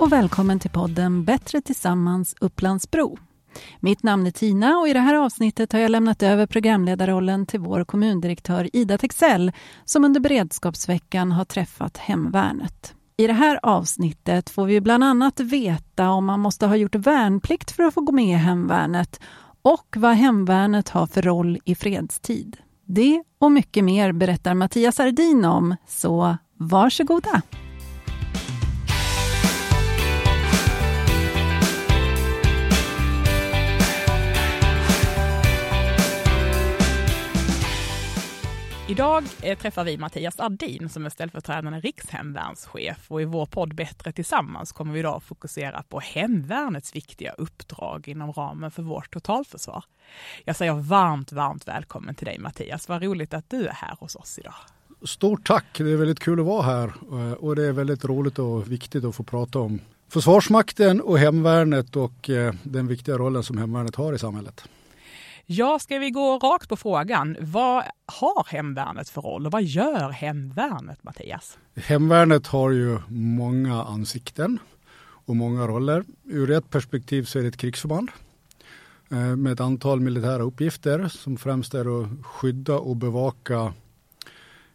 och välkommen till podden Bättre tillsammans Upplandsbro. Mitt namn är Tina och i det här avsnittet har jag lämnat över programledarrollen till vår kommundirektör Ida Texell som under beredskapsveckan har träffat Hemvärnet. I det här avsnittet får vi bland annat veta om man måste ha gjort värnplikt för att få gå med i Hemvärnet och vad Hemvärnet har för roll i fredstid. Det och mycket mer berättar Mattias Ardin om, så varsågoda! Idag eh, träffar vi Mattias Ardin som är ställföreträdande rikshemvärnschef och i vår podd Bättre tillsammans kommer vi idag fokusera på hemvärnets viktiga uppdrag inom ramen för vårt totalförsvar. Jag säger varmt, varmt välkommen till dig Mattias. Vad roligt att du är här hos oss idag. Stort tack! Det är väldigt kul att vara här eh, och det är väldigt roligt och viktigt att få prata om Försvarsmakten och hemvärnet och eh, den viktiga rollen som hemvärnet har i samhället. Ja, ska vi gå rakt på frågan. Vad har hemvärnet för roll och vad gör hemvärnet, Mattias? Hemvärnet har ju många ansikten och många roller. Ur ett perspektiv så är det ett krigsförband eh, med ett antal militära uppgifter som främst är att skydda och bevaka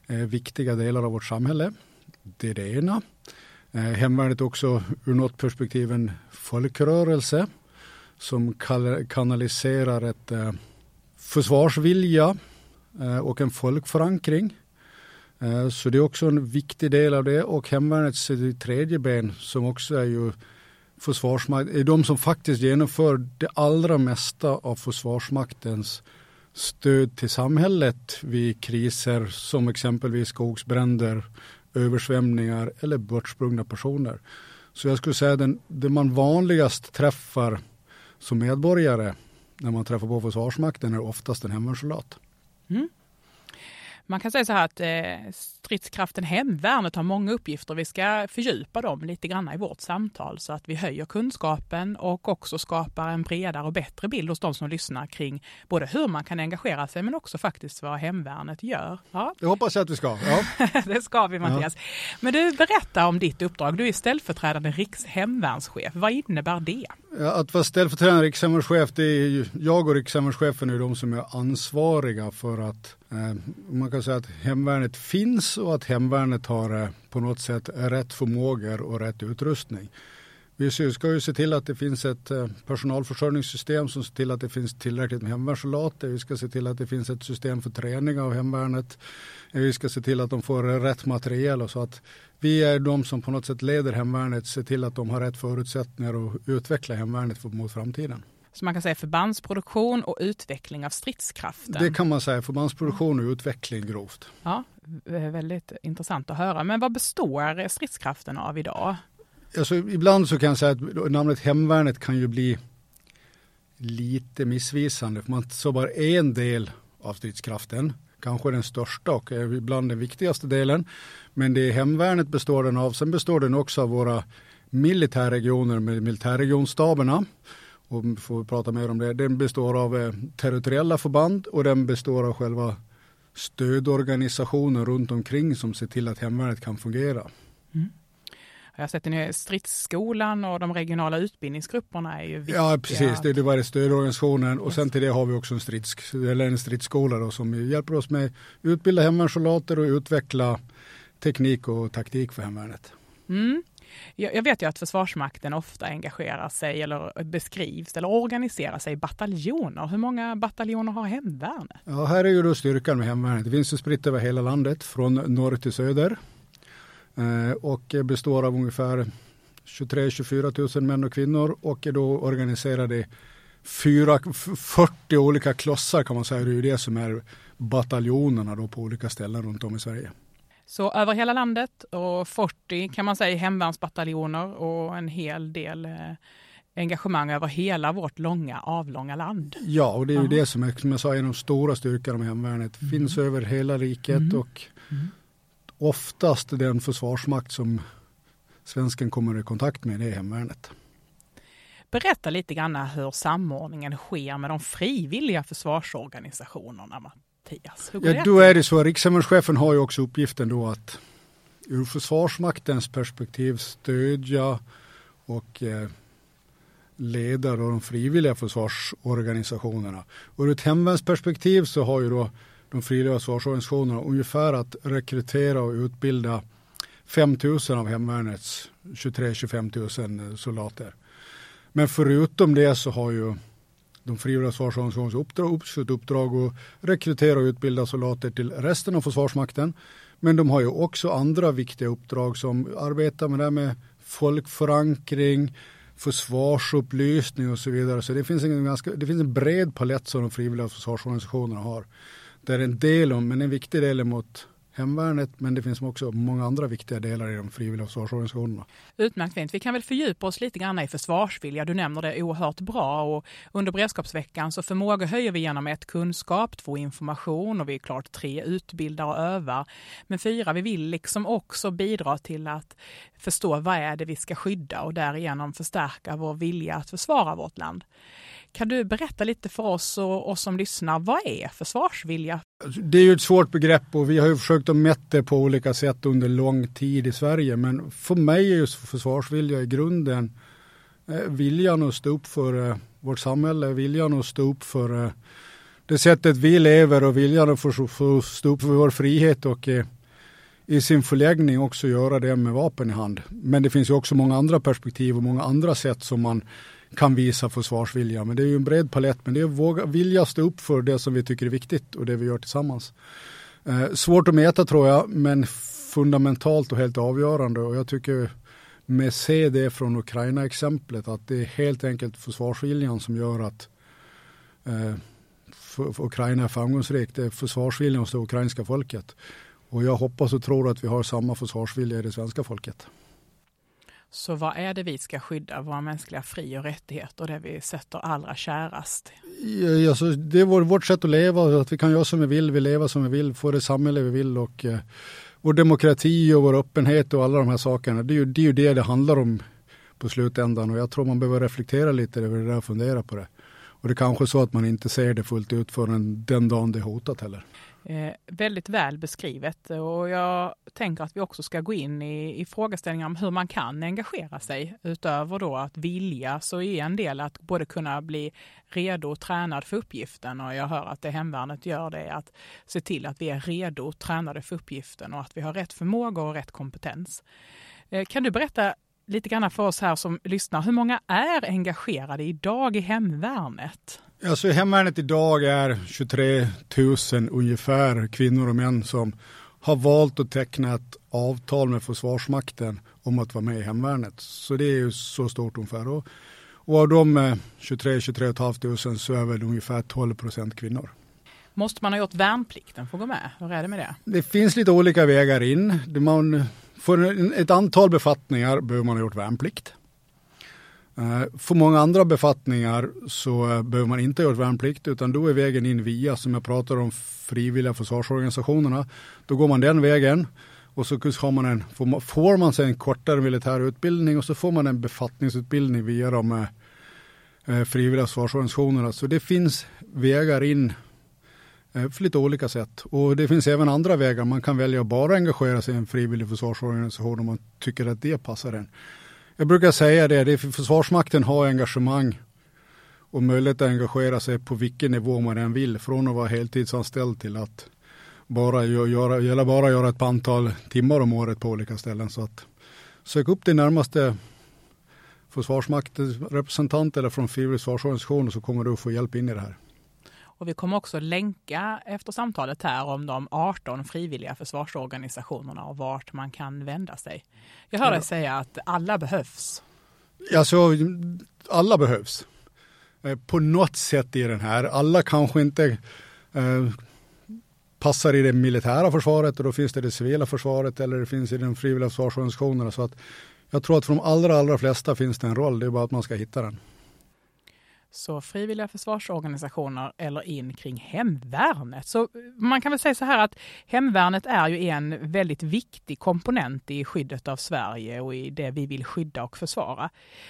eh, viktiga delar av vårt samhälle. Det är det ena. Eh, hemvärnet är också ur något perspektiv en folkrörelse som kanaliserar ett eh, försvarsvilja eh, och en folkförankring. Eh, så det är också en viktig del av det och hemvärnets tredje ben som också är ju försvarsmakt, är de som faktiskt genomför det allra mesta av försvarsmaktens stöd till samhället vid kriser som exempelvis skogsbränder, översvämningar eller bortsprungna personer. Så jag skulle säga den, det man vanligast träffar som medborgare när man träffar på Försvarsmakten är oftast en hemvärnssoldat. Mm. Man kan säga så här att eh, stridskraften Hemvärnet har många uppgifter. Vi ska fördjupa dem lite grann i vårt samtal så att vi höjer kunskapen och också skapar en bredare och bättre bild hos de som lyssnar kring både hur man kan engagera sig men också faktiskt vad Hemvärnet gör. Ja. Det hoppas jag att vi ska. Ja. det ska vi Mattias. Ja. Men du, berätta om ditt uppdrag. Du är ställföreträdande rikshemvärnschef. Vad innebär det? Ja, att vara ställföreträdande rikshemvärnschef, det är ju, jag och rikshemvärnschefen är de som är ansvariga för att eh, man kan säga att hemvärnet finns och att hemvärnet har eh, på något sätt rätt förmågor och rätt utrustning. Vi ska ju se till att det finns ett eh, personalförsörjningssystem som ser till att det finns tillräckligt med hemvärnssoldater. Vi ska se till att det finns ett system för träning av hemvärnet. Vi ska se till att de får rätt materiel och så att vi är de som på något sätt leder hemvärnet, ser till att de har rätt förutsättningar att utveckla hemvärnet mot framtiden. Så man kan säga förbandsproduktion och utveckling av stridskraften. Det kan man säga, förbandsproduktion och utveckling grovt. Ja, väldigt intressant att höra. Men vad består stridskraften av idag? Alltså, ibland så kan jag säga att namnet hemvärnet kan ju bli lite missvisande. För man så bara en del av stridskraften, kanske den största och ibland den viktigaste delen. Men det hemvärnet består den av. Sen består den också av våra militärregioner med militärregionstaberna och får vi prata mer om det. Den består av eh, territoriella förband och den består av själva stödorganisationer runt omkring som ser till att hemvärnet kan fungera. Mm. Jag har sett att stridsskolan och de regionala utbildningsgrupperna är ju viktiga. Ja, precis. Det är bara stödorganisationen och sen till det har vi också en, strids, eller en stridsskola då, som hjälper oss med att utbilda hemvärnssoldater och utveckla teknik och taktik för hemvärnet. Mm. Jag vet ju att Försvarsmakten ofta engagerar sig eller beskrivs eller organiserar sig i bataljoner. Hur många bataljoner har hemvärnet? Ja, här är ju då styrkan med hemvärnet. Det finns spritt över hela landet från norr till söder och består av ungefär 23-24 000 män och kvinnor och är då organiserade i 40 olika klossar kan man säga. Det är ju det som är bataljonerna då på olika ställen runt om i Sverige. Så över hela landet och 40 kan man säga hemvärnsbataljoner och en hel del eh, engagemang över hela vårt långa avlånga land. Ja, och det är ju det som är, som jag sa, en av de stora styrkorna med hemvärnet. Mm. Finns över hela riket mm. och mm. Oftast den försvarsmakt som svensken kommer i kontakt med det är hemvärnet. Berätta lite grann hur samordningen sker med de frivilliga försvarsorganisationerna. Mattias? Ja, då är det så, rikshemvärnschefen har ju också uppgiften då att ur Försvarsmaktens perspektiv stödja och eh, leda de frivilliga försvarsorganisationerna. Och ur ett hemvärnsperspektiv så har ju då de frivilliga försvarsorganisationerna ungefär att rekrytera och utbilda 5 000 av hemvärnets 23-25 000 eh, soldater. Men förutom det så har ju de frivilliga försvarsorganisationernas uppdrag, sitt uppdrag att rekrytera och utbilda soldater till resten av Försvarsmakten. Men de har ju också andra viktiga uppdrag som arbetar med det med folkförankring, försvarsupplysning och så vidare. Så det finns en, ganska, det finns en bred palett som de frivilliga försvarsorganisationerna har. Där en del, om, men en viktig del är mot hemvärnet men det finns också många andra viktiga delar i de frivilliga försvarsorganisationerna. Utmärkt fint. Vi kan väl fördjupa oss lite grann i försvarsvilja. Du nämner det oerhört bra och under beredskapsveckan så förmåga höjer vi genom ett kunskap, två information och vi är klart tre utbildar och övar. Men fyra, vi vill liksom också bidra till att förstå vad är det vi ska skydda och därigenom förstärka vår vilja att försvara vårt land. Kan du berätta lite för oss och oss som lyssnar, vad är försvarsvilja? Alltså, det är ju ett svårt begrepp och vi har ju försökt att mäta det på olika sätt under lång tid i Sverige. Men för mig är just försvarsvilja i grunden eh, viljan att stå upp för eh, vårt samhälle, viljan att stå upp för eh, det sättet vi lever och viljan att få stå upp för vår frihet och i sin förläggning också göra det med vapen i hand. Men det finns ju också många andra perspektiv och många andra sätt som man kan visa försvarsvilja. Men det är ju en bred palett. Men det är att våga, vilja stå upp för det som vi tycker är viktigt och det vi gör tillsammans. Eh, svårt att mäta tror jag, men fundamentalt och helt avgörande. Och jag tycker med se det från Ukraina-exemplet att det är helt enkelt försvarsviljan som gör att eh, för, för Ukraina är framgångsrikt. Det är försvarsviljan hos det ukrainska folket. Och jag hoppas och tror att vi har samma försvarsvilja i det svenska folket. Så vad är det vi ska skydda? Våra mänskliga fri och rättigheter, det vi sätter allra kärast? Ja, alltså, det är vårt sätt att leva, att vi kan göra som vi vill, vi lever som vi vill, få det samhälle vi vill och eh, vår demokrati och vår öppenhet och alla de här sakerna. Det är, ju, det är ju det det handlar om på slutändan och jag tror man behöver reflektera lite över det där och fundera på det. Och det är kanske så att man inte ser det fullt ut förrän den dagen det är hotat heller. Eh, väldigt väl beskrivet och jag tänker att vi också ska gå in i, i frågeställningar om hur man kan engagera sig. Utöver då att vilja så är en del att både kunna bli redo och tränad för uppgiften och jag hör att det hemvärnet gör det är att se till att vi är redo och tränade för uppgiften och att vi har rätt förmåga och rätt kompetens. Eh, kan du berätta lite grann för oss här som lyssnar, hur många är engagerade idag i hemvärnet? Alltså hemvärnet idag är 23 000 ungefär kvinnor och män som har valt att teckna ett avtal med Försvarsmakten om att vara med i hemvärnet. Så det är ju så stort ungefär. Och, och av de 23 23 500 så är väl ungefär 12 procent kvinnor. Måste man ha gjort värnplikten för att gå med? Hur är det med det? Det finns lite olika vägar in. Man, för ett antal befattningar behöver man ha gjort värnplikt. Eh, för många andra befattningar så eh, behöver man inte göra värnplikt utan då är vägen in via, som jag pratar om, frivilliga försvarsorganisationerna. Då går man den vägen och så har man en, får man sig en kortare militär utbildning och så får man en befattningsutbildning via de eh, eh frivilliga försvarsorganisationerna. Så det finns vägar in för lite olika sätt. Och det finns även andra vägar. Man kan välja att bara engagera sig i en frivillig försvarsorganisation om man tycker att det passar en. Jag brukar säga det, det är Försvarsmakten har engagemang och möjlighet att engagera sig på vilken nivå man än vill. Från att vara heltidsanställd till att bara göra, gälla bara göra ett antal timmar om året på olika ställen. Så att sök upp din närmaste Försvarsmaktens representant eller från frivillig försvarsorganisation så kommer du att få hjälp in i det här. Och vi kommer också länka efter samtalet här om de 18 frivilliga försvarsorganisationerna och vart man kan vända sig. Jag hör dig säga att alla behövs. Alltså, alla behövs. Eh, på något sätt i den här. Alla kanske inte eh, passar i det militära försvaret och då finns det det civila försvaret eller det finns i de frivilliga försvarsorganisationerna. Så att jag tror att för de allra, allra flesta finns det en roll. Det är bara att man ska hitta den. Så frivilliga försvarsorganisationer eller in kring hemvärnet. Så man kan väl säga så här att hemvärnet är ju en väldigt viktig komponent i skyddet av Sverige och i det vi vill skydda och försvara.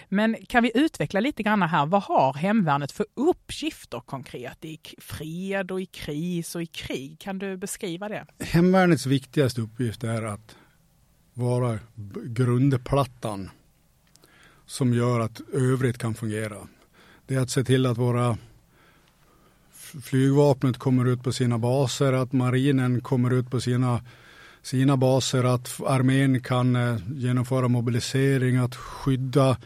Men kan vi utveckla lite grann här, vad har hemvärnet för uppgifter konkret i fred och i kris och i krig? Kan du beskriva det? Hemvärnets viktigaste uppgift är att vara grundplattan som gör att övrigt kan fungera. Det är att se till att våra flygvapnet kommer ut på sina baser, att marinen kommer ut på sina, sina baser, att armén kan eh, genomföra mobilisering, att skydda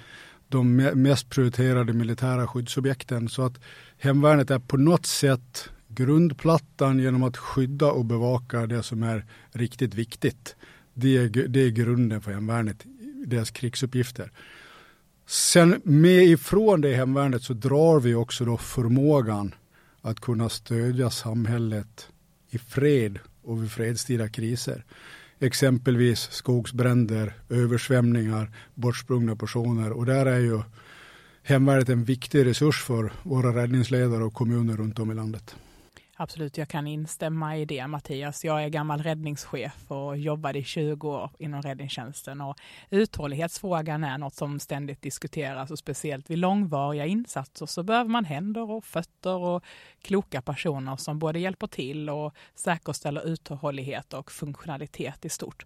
de mest prioriterade militära skyddsobjekten. Så att hemvärnet är på något sätt grundplattan genom att skydda och bevaka det som är riktigt viktigt. Det är, det är grunden för hemvärnet, deras krigsuppgifter. Sen med ifrån det hemvärnet så drar vi också då förmågan att kunna stödja samhället i fred och vid fredstida kriser. Exempelvis skogsbränder, översvämningar, bortsprungna personer och där är ju hemvärnet en viktig resurs för våra räddningsledare och kommuner runt om i landet. Absolut, jag kan instämma i det Mattias. Jag är gammal räddningschef och jobbade i 20 år inom räddningstjänsten och uthållighetsfrågan är något som ständigt diskuteras och speciellt vid långvariga insatser så behöver man händer och fötter och kloka personer som både hjälper till och säkerställer uthållighet och funktionalitet i stort.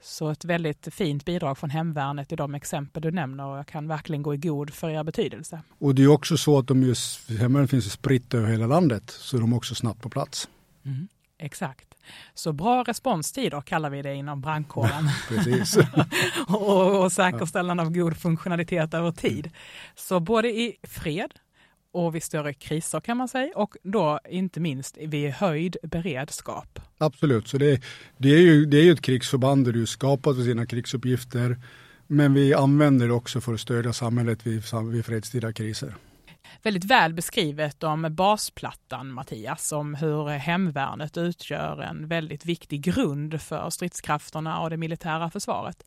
Så ett väldigt fint bidrag från hemvärnet i de exempel du nämner och jag kan verkligen gå i god för er betydelse. Och det är också så att de just, hemvärnet finns spritt över hela landet så de också snabbt på plats. Mm, exakt. Så bra responstider kallar vi det inom brandkåren. Precis. och, och säkerställande av god funktionalitet över tid. Så både i fred och vid större kriser kan man säga och då inte minst vid höjd beredskap. Absolut, så det, det, är, ju, det är ju ett krigsförband där du skapat för sina krigsuppgifter men vi använder det också för att stödja samhället vid, vid fredstida kriser väldigt väl beskrivet om basplattan, Mattias, om hur hemvärnet utgör en väldigt viktig grund för stridskrafterna och det militära försvaret.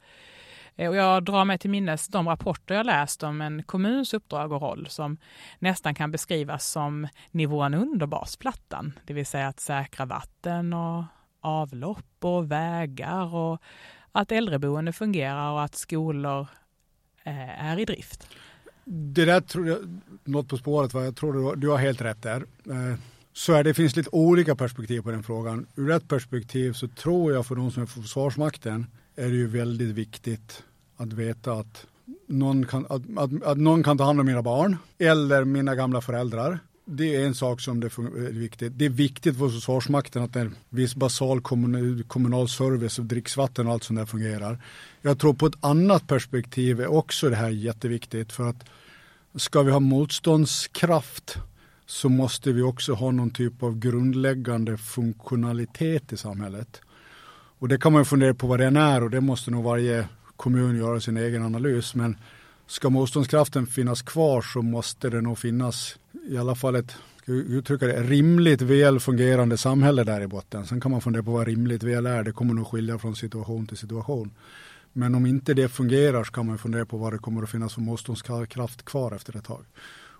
Eh, och jag drar mig till minnes de rapporter jag läst om en kommuns uppdrag och roll som nästan kan beskrivas som nivån under basplattan, det vill säga att säkra vatten och avlopp och vägar och att äldreboende fungerar och att skolor eh, är i drift. Det där tror jag, något på spåret, va? jag tror du, du har helt rätt där. Eh, så är det finns lite olika perspektiv på den frågan. Ur ett perspektiv så tror jag för de som är för Försvarsmakten är det ju väldigt viktigt att veta att någon kan, att, att, att någon kan ta hand om mina barn eller mina gamla föräldrar. Det är en sak som det är viktigt. Det är viktigt för Försvarsmakten att en viss basal kommunal, service och dricksvatten och allt sånt där fungerar. Jag tror på ett annat perspektiv är också det här jätteviktigt för att ska vi ha motståndskraft så måste vi också ha någon typ av grundläggande funktionalitet i samhället. Och det kan man fundera på vad den är och det måste nog varje kommun göra sin egen analys. Men ska motståndskraften finnas kvar så måste det nog finnas i alla fall ett uttrycka det, rimligt väl fungerande samhälle där i botten. Sen kan man fundera på vad rimligt väl är. Det kommer nog skilja från situation till situation. Men om inte det fungerar så kan man fundera på vad det kommer att finnas för motståndskraft kvar efter ett tag.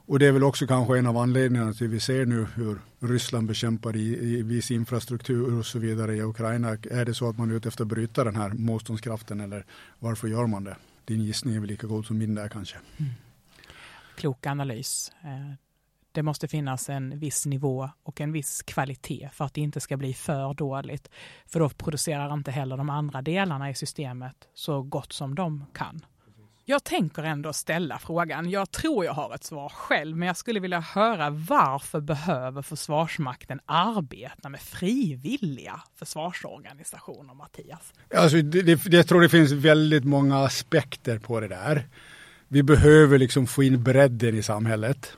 Och det är väl också kanske en av anledningarna till att vi ser nu hur Ryssland bekämpar i, i viss infrastruktur och så vidare i Ukraina. Är det så att man är ute efter att bryta den här motståndskraften eller varför gör man det? Din gissning är väl lika god som min där kanske. Mm. Klok analys. Eh, det måste finnas en viss nivå och en viss kvalitet för att det inte ska bli för dåligt. För då producerar inte heller de andra delarna i systemet så gott som de kan. Jag tänker ändå ställa frågan. Jag tror jag har ett svar själv, men jag skulle vilja höra varför behöver Försvarsmakten arbeta med frivilliga försvarsorganisationer, Mattias? Alltså, det, det, jag tror det finns väldigt många aspekter på det där. Vi behöver liksom få in bredden i samhället.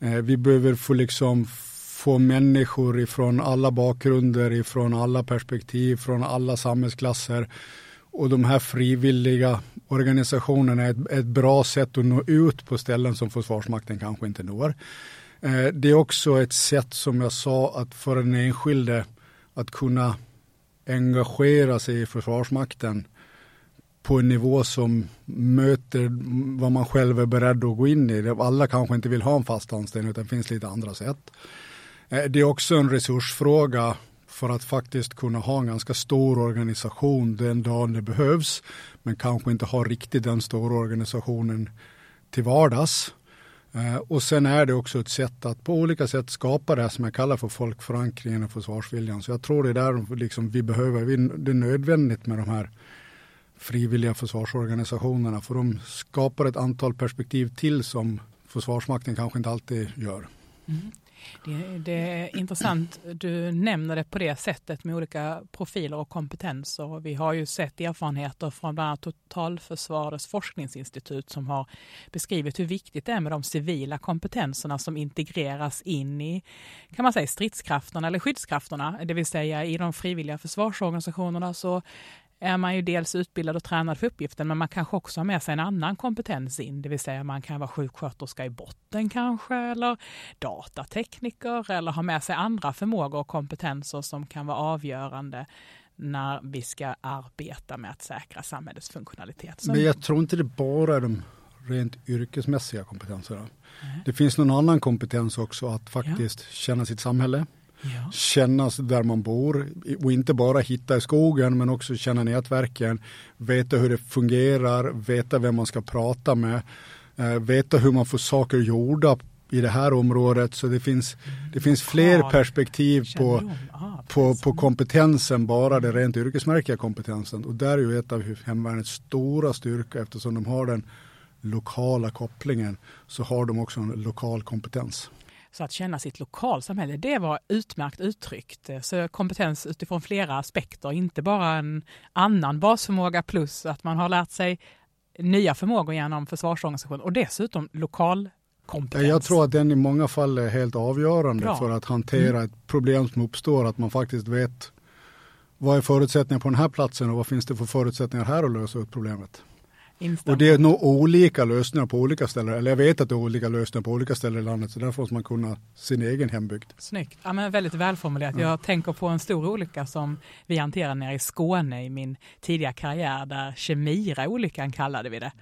Eh, vi behöver få, liksom, få människor ifrån alla bakgrunder, ifrån alla perspektiv, från alla samhällsklasser. Och de här frivilliga organisationerna är ett, ett bra sätt att nå ut på ställen som Försvarsmakten kanske inte når. Eh, det är också ett sätt som jag sa att för den enskilde att kunna engagera sig i Försvarsmakten på en nivå som möter vad man själv är beredd att gå in i. Alla kanske inte vill ha en fast anställning utan det finns lite andra sätt. Eh, det är också en resursfråga för att faktiskt kunna ha en ganska stor organisation den dagen det behövs men kanske inte ha riktigt den stora organisationen till vardags. Eh, och sen är det också ett sätt att på olika sätt skapa det som jag kallar för folkförankringen och försvarsviljan. Så jag tror det är där liksom vi behöver, det är nödvändigt med de här frivilliga försvarsorganisationerna för de skapar ett antal perspektiv till som Försvarsmakten kanske inte alltid gör. Mm. Det, det, är intressant, du nämner det på det sättet med olika profiler och kompetenser. Vi har ju sett erfarenheter från bland annat Totalförsvarets forskningsinstitut som har beskrivit hur viktigt det är med de civila kompetenserna som integreras in i kan man säga, stridskrafterna eller skyddskrafterna. Det vill säga i de frivilliga försvarsorganisationerna så är man ju dels utbildad och tränad för uppgiften, men man kanske också har med sig en annan kompetens in, det vill säga man kan vara sjuksköterska i botten kanske, eller datatekniker, eller ha med sig andra förmågor och kompetenser som kan vara avgörande när vi ska arbeta med att säkra samhällets funktionalitet. Men jag tror inte det bara är de rent yrkesmässiga kompetenserna. Nej. Det finns någon annan kompetens också, att faktiskt ja. känna sitt samhälle, Ja. Kännas där man bor och inte bara hitta i skogen men också känna nätverken, veta hur det fungerar, veta vem man ska prata med, eh, veta hur man får saker gjorda i det här området. Så det finns, det finns fler perspektiv på, ah, på, på kompetensen, bara den rent yrkesmässiga kompetensen. Och där är ju ett av hemvärnets stora styrka eftersom de har den lokala kopplingen så har de också en lokal kompetens. Så att känna sitt lokalsamhälle, det var utmärkt uttryckt. Så kompetens utifrån flera aspekter, inte bara en annan basförmåga plus att man har lärt sig nya förmågor genom försvarsorganisationen och dessutom lokal kompetens. Jag tror att den i många fall är helt avgörande Bra. för att hantera mm. ett problem som uppstår, att man faktiskt vet vad är förutsättningarna på den här platsen och vad finns det för förutsättningar här att lösa ut problemet. Instämmer. Och det är nog olika lösningar på olika ställen. Eller jag vet att det är olika lösningar på olika ställen i landet. Så därför måste man kunna sin egen hembygd. Snyggt. Ja, men väldigt välformulerat. Ja. Jag tänker på en stor olycka som vi hanterade nere i Skåne i min tidiga karriär. Där Kemira-olyckan kallade vi det.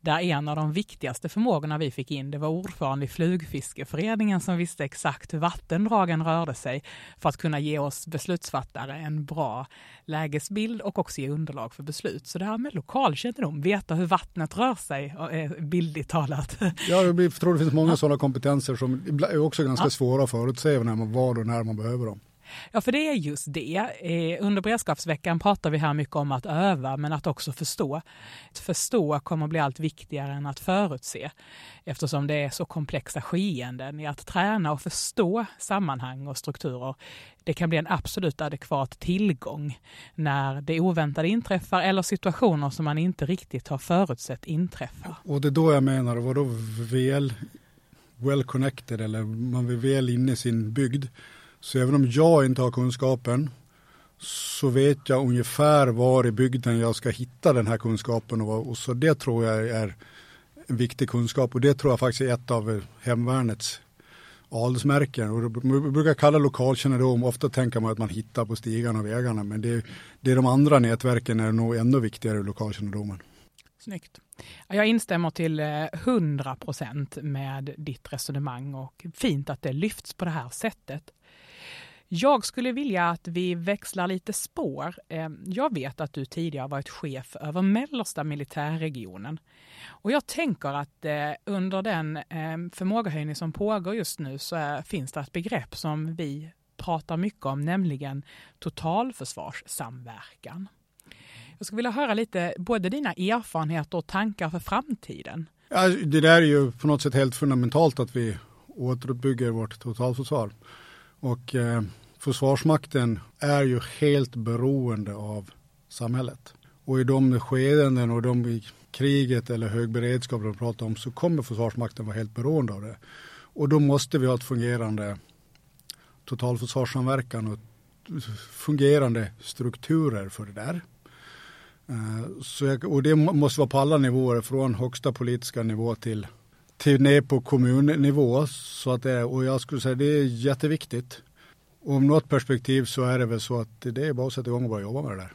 Där en av de viktigaste förmågorna vi fick in, det var ordförande i flugfiskeföreningen som visste exakt hur vattendragen rörde sig för att kunna ge oss beslutsfattare en bra lägesbild och också ge underlag för beslut. Så det här med lokalkännedom, veta hur vattnet rör sig, bildligt talat. Ja, jag tror det finns många ja. sådana kompetenser som är också ganska ja. svåra att förutse när man var och när man behöver dem. Ja, för det är just det. Eh, under beredskapsveckan pratar vi här mycket om att öva, men att också förstå. Att förstå kommer att bli allt viktigare än att förutse, eftersom det är så komplexa skeenden. I att träna och förstå sammanhang och strukturer, det kan bli en absolut adekvat tillgång när det oväntade inträffar eller situationer som man inte riktigt har förutsett inträffar. Och det är då jag menar, vadå väl well connected eller man är väl inne i sin bygd så även om jag inte har kunskapen så vet jag ungefär var i bygden jag ska hitta den här kunskapen. Och, och så det tror jag är en viktig kunskap och det tror jag faktiskt är ett av eh, hemvärnets adelsmärken. Och man brukar kalla lokalkännedom, ofta tänker man att man hittar på stigarna och vägarna men det, det är de andra nätverken är nog ännu viktigare i lokalkännedomen. Snyggt. Jag instämmer till eh, 100 procent med ditt resonemang och fint att det lyfts på det här sättet. Jag skulle vilja att vi växlar lite spår. Ehm, jag vet att du tidigare varit chef över mellersta militärregionen. Och jag tänker att eh, under den ehm, förmågehöjning som pågår just nu så eh, finns det ett begrepp som vi pratar mycket om, nämligen totalförsvarssamverkan. Jag skulle vilja höra lite både dina erfarenheter och tankar för framtiden. Ja, det där är ju på något sätt helt fundamentalt att vi återuppbygger vårt totalförsvar. Och eh, Försvarsmakten är ju helt beroende av samhället. Och i de skedenden och de i kriget eller hög beredskap de pratar om så kommer Försvarsmakten vara helt beroende av det. Och då måste vi ha ett fungerande totalförsvarssamverkan och fungerande strukturer för det där. Eh, så jag, och det måste vara på alla nivåer, från högsta politiska nivå till, till ner på kommunnivå. Så att det, och jag skulle säga det är jätteviktigt. Och om något perspektiv så är det väl så att det är bara att sätta igång och börja jobba med det där.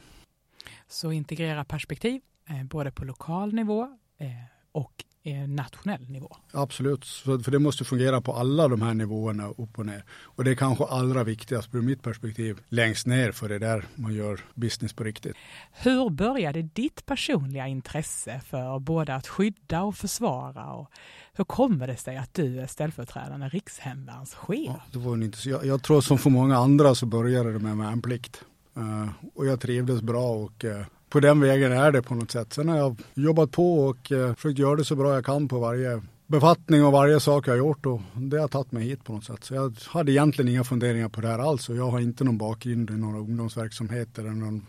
Så integrera perspektiv, eh, både på lokal nivå eh, och nationell nivå. Absolut, för det måste fungera på alla de här nivåerna upp och ner. Och det är kanske allra viktigast ur mitt perspektiv längst ner för det är där man gör business på riktigt. Hur började ditt personliga intresse för både att skydda och försvara och hur kommer det sig att du är ställföreträdande rikshemvärnschef? Ja, det var så, jag, jag, tror som för många andra så började det med värnplikt. Uh, och jag trivdes bra och uh, på den vägen är det på något sätt. Sen har jag jobbat på och eh, försökt göra det så bra jag kan på varje befattning och varje sak jag har gjort och det har tagit mig hit på något sätt. Så jag hade egentligen inga funderingar på det här alls och jag har inte någon bakgrund i några ungdomsverksamheter eller någon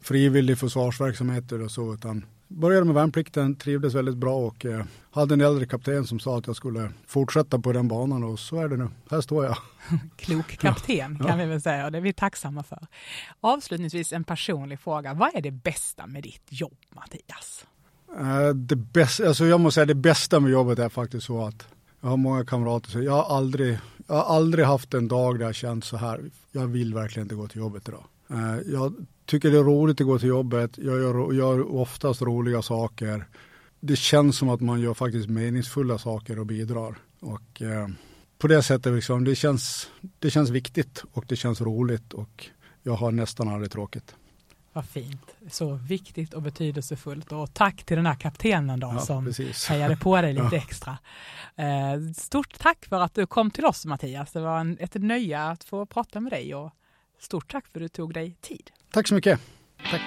frivillig försvarsverksamhet eller så utan började med värnplikten, trivdes väldigt bra och eh, hade en äldre kapten som sa att jag skulle fortsätta på den banan och så är det nu. Här står jag. Klok kapten ja. kan vi väl säga och det är vi tacksamma för. Avslutningsvis en personlig fråga. Vad är det bästa med ditt jobb Mattias? Eh, det bästa, alltså jag måste säga det bästa med jobbet är faktiskt så att jag har många kamrater så jag har aldrig, jag har aldrig haft en dag där jag känt så här, jag vill verkligen inte gå till jobbet idag. Eh, jag tycker det är roligt att gå till jobbet, jag gör, gör oftast roliga saker. Det känns som att man gör faktiskt meningsfulla saker och bidrar. Och eh, på det sättet liksom, det känns, det känns viktigt och det känns roligt och jag har nästan aldrig tråkigt. Vad fint, så viktigt och betydelsefullt och tack till den här kaptenen då ja, som precis. hejade på dig lite ja. extra. Eh, stort tack för att du kom till oss Mattias, det var en, ett nöje att få prata med dig och stort tack för att du tog dig tid. Tack så mycket. Tack.